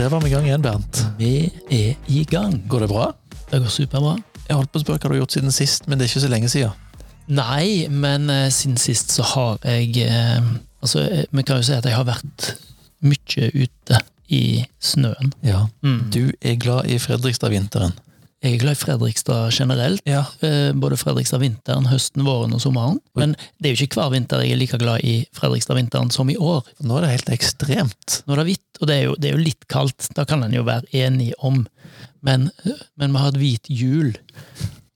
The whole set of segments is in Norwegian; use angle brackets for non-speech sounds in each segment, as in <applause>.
Der var vi i gang igjen, Bernt. Vi er i gang. Går det bra? Det går superbra. Jeg holdt på å spørre hva du har gjort siden sist, men det er ikke så lenge siden. Nei, men eh, siden sist så har jeg eh, Altså, eh, vi kan jo si at jeg har vært mye ute i snøen. Ja. Mm. Du er glad i Fredrikstad-vinteren. Jeg er glad i Fredrikstad generelt. Ja. Eh, både Fredrikstad vinteren, høsten, våren og sommeren. Men det er jo ikke hver vinter jeg er like glad i Fredrikstad vinteren som i år. Nå er det helt ekstremt. Nå er det hvitt, og det er jo, det er jo litt kaldt. Da kan en jo være enig om. Men, men vi har et hvit jul,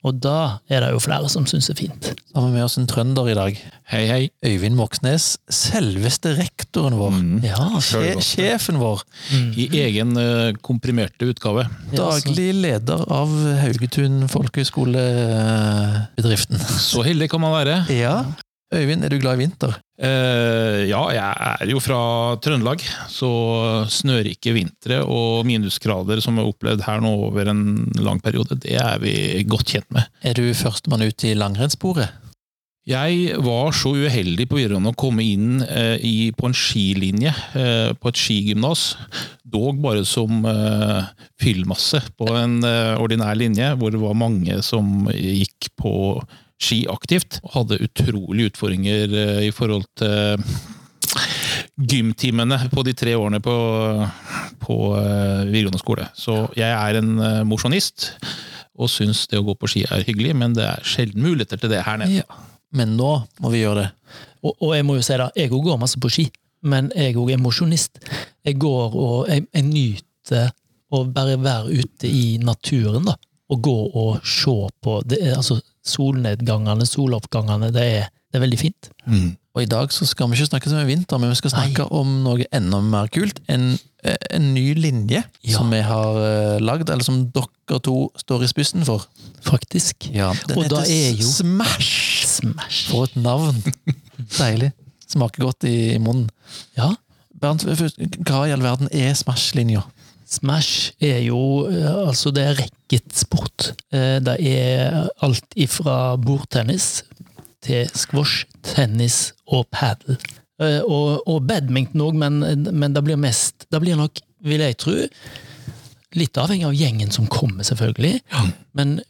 og da er det jo flere som syns er fint. Så har vi med oss en trønder i dag. Hei, hei. Øyvind Moxnes. Selveste rektoren vår. Mm. Ja, Sje sjefen vår. I egen eh, komprimerte utgave. Daglig leder av Haugetun folkehøgskolebedriften. Så heldig kan man være. Ja. Øyvind, er du glad i vinter? Eh, ja, jeg er jo fra Trøndelag, så snørike vintre og minusgrader som vi har opplevd her nå over en lang periode, det er vi godt kjent med. Er du førstemann ut i langrennssporet? Jeg var så uheldig på videregående å komme inn eh, i, på en skilinje eh, på et skigymnas, dog bare som eh, fyllmasse på en eh, ordinær linje, hvor det var mange som gikk på ski aktivt, og hadde utrolige utfordringer eh, i forhold til gymtimene på de tre årene på, på eh, videregående skole. Så jeg er en eh, mosjonist, og syns det å gå på ski er hyggelig, men det er sjelden muligheter til det her nede. Ja. Men nå må vi gjøre det. Og, og jeg må jo si det, jeg òg går masse på ski, men jeg òg er mosjonist. Jeg går og jeg, jeg nyter å bare være ute i naturen, da. Og gå og se på det, altså solnedgangene, soloppgangene. Det er, det er veldig fint. Mm. Og i dag så skal vi ikke snakke om vinter, men vi skal snakke om noe enda mer kult. En, eh, en ny linje Ja. som vi har uh, lagd, eller som dere to står i spissen for. Faktisk. Ja, den Og da er jo- Smash! Smash. For et navn! <laughs> Deilig. Smaker godt i munnen. Ja. Bernt, hva i all verden er Smash-linja? Smash er jo eh, altså det er racketsport. Eh, Det er alt ifra bordtennis til squash, tennis og padel. Eh, Og, og badminton òg, men, men det blir mest Det blir nok, vil jeg tro, litt avhengig av gjengen som kommer, selvfølgelig. Men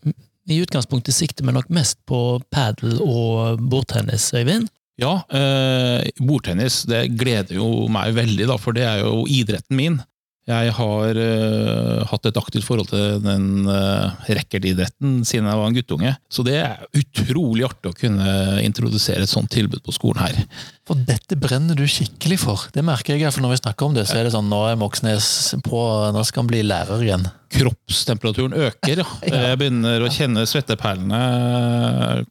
i utgangspunktet sikter vi nok mest på padel og bordtennis, Øyvind. Ja, eh, bordtennis det gleder jo meg veldig, da, for det er jo idretten min. Jeg har uh, hatt et aktivt forhold til den uh, racketidretten siden jeg var en guttunge. Så det er utrolig artig å kunne introdusere et sånt tilbud på skolen her. For dette brenner du skikkelig for. Det merker jeg, for når vi snakker om det, så er det sånn nå er Moxnes på, nå skal han bli lærer igjen. Kroppstemperaturen øker. <laughs> ja. Jeg begynner å kjenne svetteperlene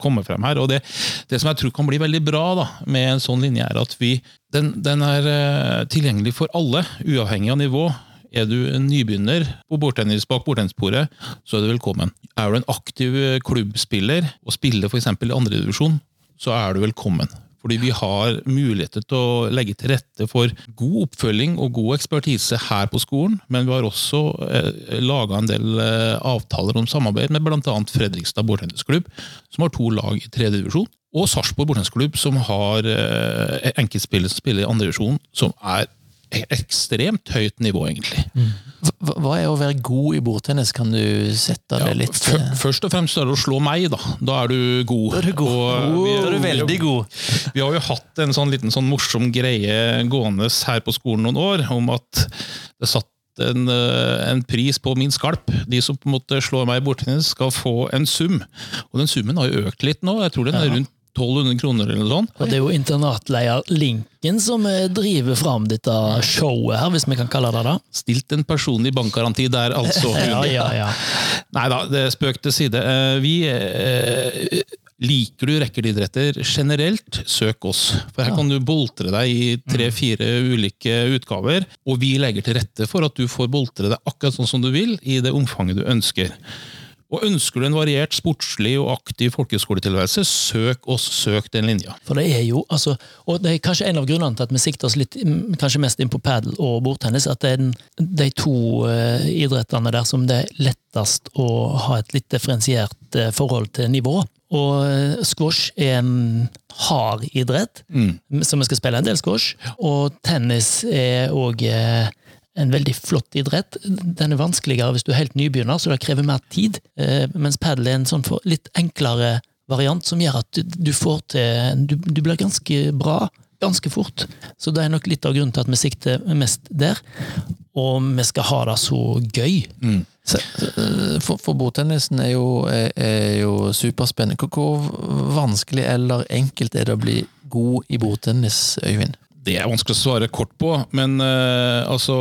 komme frem her. og det, det som jeg tror kan bli veldig bra da, med en sånn linje, er at vi, den, den er eh, tilgjengelig for alle, uavhengig av nivå. Er du en nybegynner på bordtennis bak bordtennisbordet, så er du velkommen. Er du en aktiv klubbspiller og spiller f.eks. i andredivisjon, så er du velkommen. Fordi vi har muligheter til å legge til rette for god oppfølging og god ekspertise her på skolen, men vi har også eh, laga en del eh, avtaler om samarbeid med bl.a. Fredrikstad bordtennisklubb, som har to lag i tredje divisjon, og Sarpsborg bordtennisklubb, som har eh, enkeltspillere som spiller i andre divisjon, som er ekstremt høyt nivå, egentlig. Hva hva er å være god i bordtennis? Kan du sette det Ja, litt fø- Først og fremst er det å slå meg, da. Da er du god. Da er du god. Og vi- Da er du veldig god. Vi har jo hatt en sånn liten sånn morsom greie gående her på skolen noen år, om at det satt en, eh, en pris på min skalp. De som på en måte slår meg i bordtennis, skal få en sum. Og den summen har jo økt litt nå. Jeg tror den er rundt 1200 kroner eller noe sånt. Og det er jo internatleder Linken som eh, driver fram dette showet her, hvis vi kan kalle det det. Stilt en personlig bankgaranti der, altså. <laughs> Ja, ja, ja. Nei da, det er spøk til side. Eh, Vi eh, Liker du racketidretter generelt, søk oss. For her kan du boltre deg i tre-fire ulike utgaver, og vi legger til rette for at du får boltre deg akkurat sånn som du vil, i det omfanget du ønsker. Og ønsker du en variert, sportslig og aktiv folkehøyskoletilværelse, søk oss, søk den linja. For det er jo, altså, og det er kanskje en av grunnene til at vi sikter oss litt, kanskje mest inn på padel og bordtennis, at det er den, de to uh, idrettene der som det er lettest å ha et litt differensiert uh, forhold til nivå. Og eh, squash er en hard idrett, Mm. så vi skal spille en del squash. Og tennis er òg en veldig flott idrett. Den er vanskeligere hvis du er helt nybegynner, så det krever mer tid. Eh, mens padel er en sånn for litt enklere variant som gjør at du, får til du, du blir ganske bra ganske fort. Så det er nok litt av grunnen til at vi sikter mest der. Og vi skal ha det så gøy. Så, eh, For, for bordtennisen er jo, er, er jo superspennende. Hvor, hvor vanskelig eller enkelt er det å bli god i bordtennis, Øyvind? Det er vanskelig å svare kort på, men eh, altså,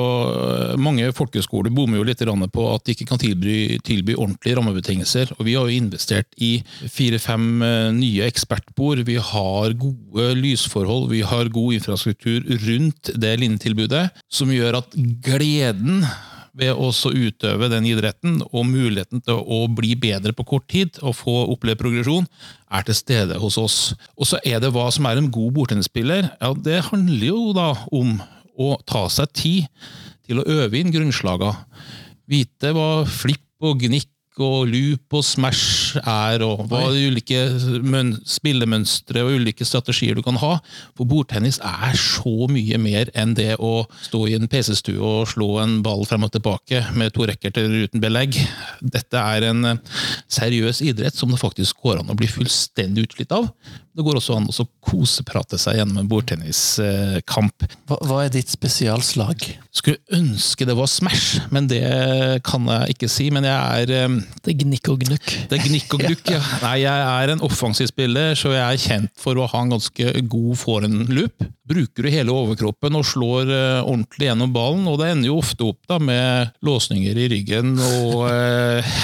mange folkehøyskoler bommer jo litt på at de ikke kan tilby, tilby ordentlige rammebetingelser. Og vi har jo investert i fire-fem eh, nye ekspertbord. Vi har gode lysforhold, vi har god infrastruktur rundt det linnetilbudet, som gjør at gleden ved å utøve den idretten og muligheten til å bli bedre på kort tid og få oppleve progresjon, er til stede hos oss. Og så er det hva som er en god bordtennisspiller. Ja, det handler jo da om å ta seg tid til å øve inn grunnslagene. Vite hva flipp og gnikk og loop og smash er, og hva de ulike møn- spillemønstre og ulike strategier du kan ha. For bordtennis er så mye mer enn det å stå i en PC-stue og slå en ball frem og tilbake med to racketer uten belegg. Dette er en eh, seriøs idrett som det faktisk går an å bli fullstendig utslitt av. Det går også an å koseprate seg gjennom en bordtenniskamp. Hva, hva er ditt spesialslag? Skulle ønske det var Smash, men det kan jeg ikke si. Men jeg er eh, Det er gnikk og gnukk. Det er gnikk og gnukk, <laughs> ja. Nei, jeg er en offensiv spiller, så jeg er kjent for å ha en ganske god forehand-loop. Bruker du hele overkroppen og slår eh, ordentlig gjennom ballen, og det ender jo ofte opp da med låsninger i ryggen og eh,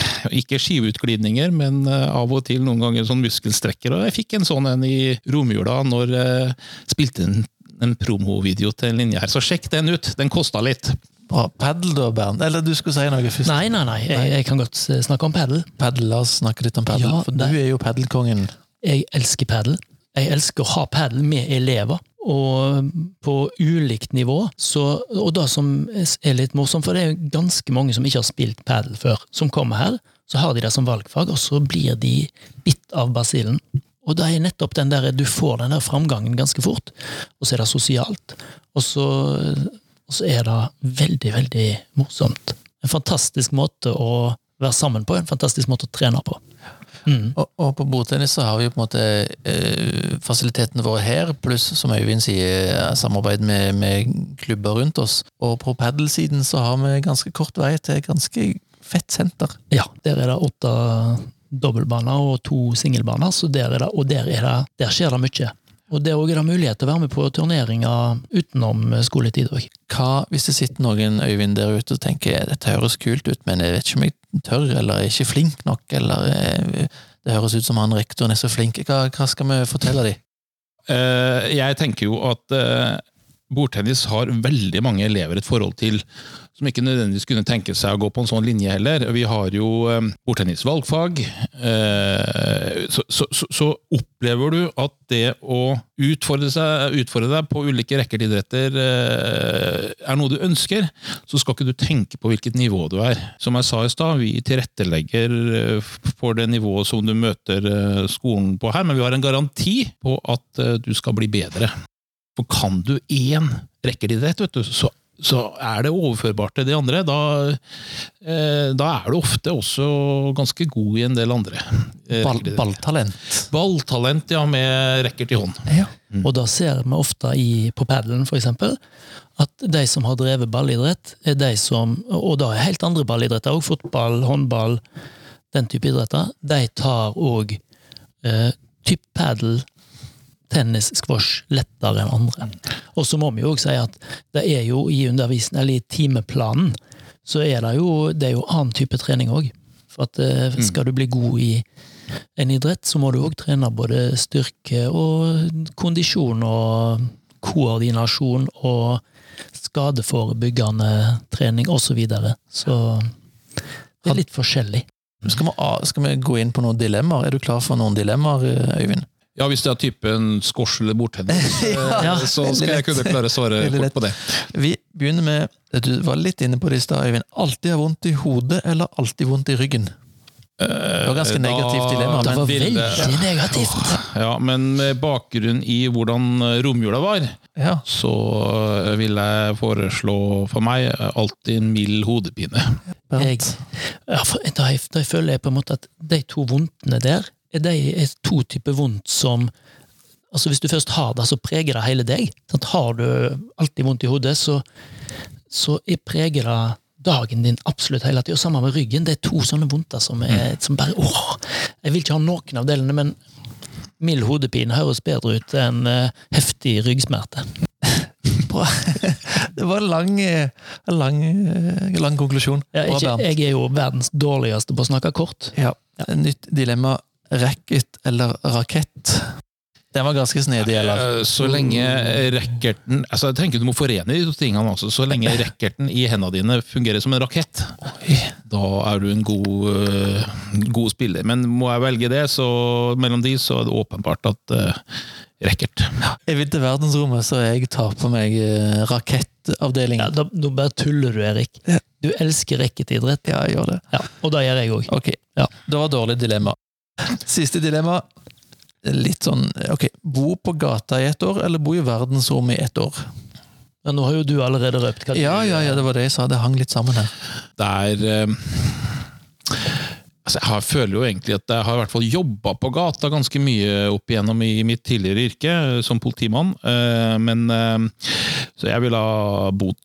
ikke skiveutglidninger, men eh, av og til noen ganger sånn muskelstrekker. Og jeg fikk en sånn en i romjula når jeg spilte en, en promovideo til en linje her, så sjekk den ut. Den kosta litt. Bra. Paddel da, Bernt? Eller du skulle si noe først? Nei, nei, nei, jeg, jeg kan godt eh, snakke om padel. Padel, la oss snakke litt om padel. Ja, for du det- er jo padelkongen. Jeg elsker padel. Jeg elsker å ha padel med elever. Og på ulikt nivå. Så, og det som er litt morsomt, for det er jo ganske mange som ikke har spilt padel før, som kommer her. Så har de det som valgfag, og så blir de bitt av basillen. Og det er nettopp den der, du får den der framgangen ganske fort, og så er det sosialt. Og så, og så er det veldig, veldig morsomt. En fantastisk måte å være sammen på, en fantastisk måte å trene på. Mm. Og, og på bordtennis så har vi jo på en måte eh, fasilitetene våre her, pluss som Øyvind sier, eh, samarbeid med, med klubber rundt oss. Og på padelsiden så har vi ganske kort vei til et ganske fett senter. Ja, der er det åtte dobbeltbaner og to singelbaner, så der, er det, og der, er det, der skjer det mye. Og der er det mulighet til å være med på turneringer utenom skoletid òg. Hvis det sitter noen Øyvind der ute og tenker dette høres kult ut, men jeg vet ikke om jeg tør, eller er ikke flink nok, eller eh, det høres ut som han rektoren er så flink. Hva, hva skal vi fortelle dem? Eh, Jeg tenker jo at eh, bordtennis har veldig mange elever et forhold til som ikke nødvendigvis kunne tenke seg å gå på en sånn linje heller. Vi har jo eh, bordtennis valgfag. eh, Så, så, så, opplever du at det å utfordre, seg, utfordre deg på ulike rekker til idretter er noe du ønsker, så skal ikke du tenke på hvilket nivå du er. Som jeg sa i stad, vi tilrettelegger eh, for det nivået som du møter eh, skolen på her, men vi har en garanti på at eh, du skal bli bedre. For kan du én rekkeidrett, så, så er det overførbart til de andre. Da, eh, da er du ofte også ganske god i en del andre. eh, Ball, balltalent. Balltalent, ja, med rekker til hånd. Ja. Og da ser vi ofte i, på padelen, eksempel, at de som har drevet ballidrett, er de som Og da er helt andre ballidretter òg, fotball, håndball, den type idretter. De tar òg eh, typ padel, tennis, squash lettere enn andre. Og så må vi jo også si at det er jo i undervisningen, eller i timeplanen, så er det jo, det er jo annen type trening òg. For at eh, skal du bli god i en idrett, så må du òg trene både styrke og kondisjon og koordinasjon og skadeforebyggende trening osv. Så, videre. så det er litt forskjellig. Skal vi, skal vi gå inn på noen dilemmaer? Er du klar for noen dilemmaer, Øyvind? Ja, hvis det er typen squash eller bordtennis, <laughs> eh, Ja. så skal jeg kunne klare å svare fort kort på det. Vi begynner med Du var litt inne på det i stad, Øyvind. Alltid ha vondt i hodet eller alltid vondt i ryggen? Det var ganske negativt dilemma. Det var det- veldig negativt! Ja, men med bakgrunn i hvordan romjula var, Ja. så eh, vil jeg foreslå for meg eh, alltid en mild hodepine. Jeg, ja, for da, jeg, da jeg føler jeg på en måte at de to vondtene der er, de, er to typer vondt som Altså Hvis du først har det, så preger det hele deg. Sant? Har du alltid vondt i hodet, så, så er preger det dagen din absolutt hele tida. Sammen med ryggen. Det er to sånne vondter som, er, som bare åh, Jeg vil ikke ha noen av delene, men mild hodepine høres bedre ut enn uh, heftig ryggsmerte. <laughs> Bra. Det var en lang, eh, lang, eh, lang konklusjon. Ja, ikke, jeg er jo verdens dårligste på å snakke kort. Ja. Nytt dilemma. Racket eller rakett? Den var ganske snedig, eller? Eh, Så lenge racketen altså Jeg tenker du må forene de to tingene. Altså. Så lenge <laughs> racketen i hendene dine fungerer som en rakett, da er du en god, eh, god spiller. Men må jeg velge det, så mellom de så er det åpenbart at uh, racket. Jeg vil til verdensrommet, så jeg tar på meg rakettavdelingen. Ja, da, da bare tuller du, Erik. Ja. Du elsker racketidrett. Ja, jeg gjør det. Ja, og det gjør jeg òg. Okay. Ja. det var dårlig dilemma. Siste dilemma. Litt sånn, ok, Bo på gata i ett år, eller bo i verdensrommet i ett år? Men nå har jo du allerede røpt hva du Ja, ja, ja, det var det jeg sa. Det hang litt sammen her. Det er eh, altså Jeg har, føler jo egentlig at jeg har i hvert fall jobba på gata ganske mye opp igjennom i mitt tidligere yrke eh, som politimann. Eh, men eh, Så jeg ville ha bodd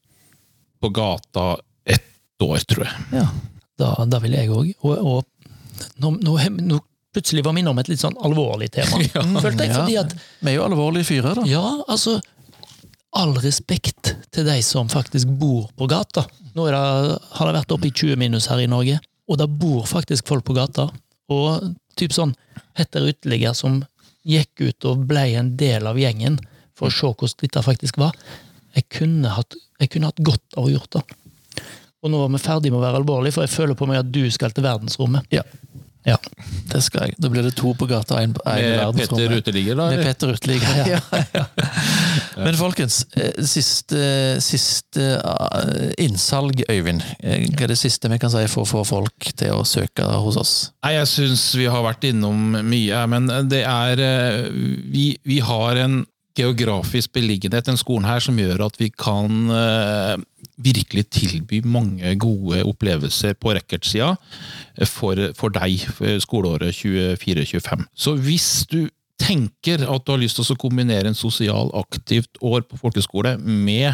på gata ett år, tror jeg. Ja. Da, da vil jeg òg. Og, og nå, nå, nå plutselig var vi innom et litt sånn alvorlig tema. <laughs> Følte jeg, Ja. fordi at Vi er jo alvorlige fyrer, da. Ja, altså All respekt til de som faktisk bor på gata. Nå er det, har det vært oppe i 20 minus her i Norge, og det bor faktisk folk på gata. Og typ sånn heter uteligger som gikk ut og ble en del av gjengen for å se hvordan dette faktisk var. Jeg kunne hatt, jeg kunne hatt godt av å gjort det. Og nå var vi ferdig med å være alvorlige, for jeg føler på meg at du skal til verdensrommet. Ja. Ja. Det skal jeg. Da blir det to på gata, én i Med Petter uteligger, da? Med? Petter Uteligger. <laughs> Ja. Ja, <laughs> Men folkens, eh, siste, siste eh, innsalg, Øyvind. Eh, Hva er det siste vi kan si for å få folk til å søke hos oss? Nei, jeg syns vi har vært innom mye, men det er Vi, vi har en geografisk beliggenhet, den skolen her, som gjør at vi kan virkelig tilby mange gode opplevelser på racketsida for, for deg for skoleåret 24-25. Så hvis du tenker at du har lyst til å kombinere en sosial aktivt år på folkeskole med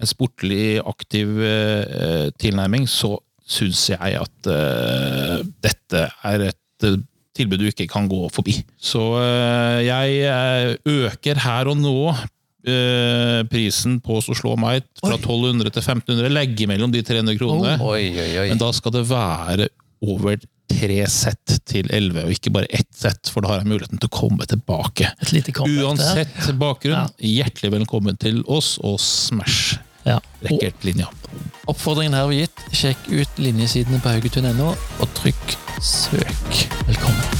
en sportlig aktiv eh, tilnærming, så syns jeg at eh, dette er et eh, tilbud du ikke kan gå forbi. Så eh, jeg eh, øker her og nå eh, prisen på å slå meg fra 1200 til 1500. Legge mellom de 300 kronene. Oi, oi, oi. Men da skal det være over tre sett til 11, og ikke bare ett sett, for da har jeg muligheten til å komme tilbake. Et lite der. Uansett bakgrunn, hjertelig velkommen til oss og Smash Ja. Racketlinja. Oppfordringen her var gitt. Sjekk ut linjesidene på haugetun.no, og trykk 'søk'. velkommen.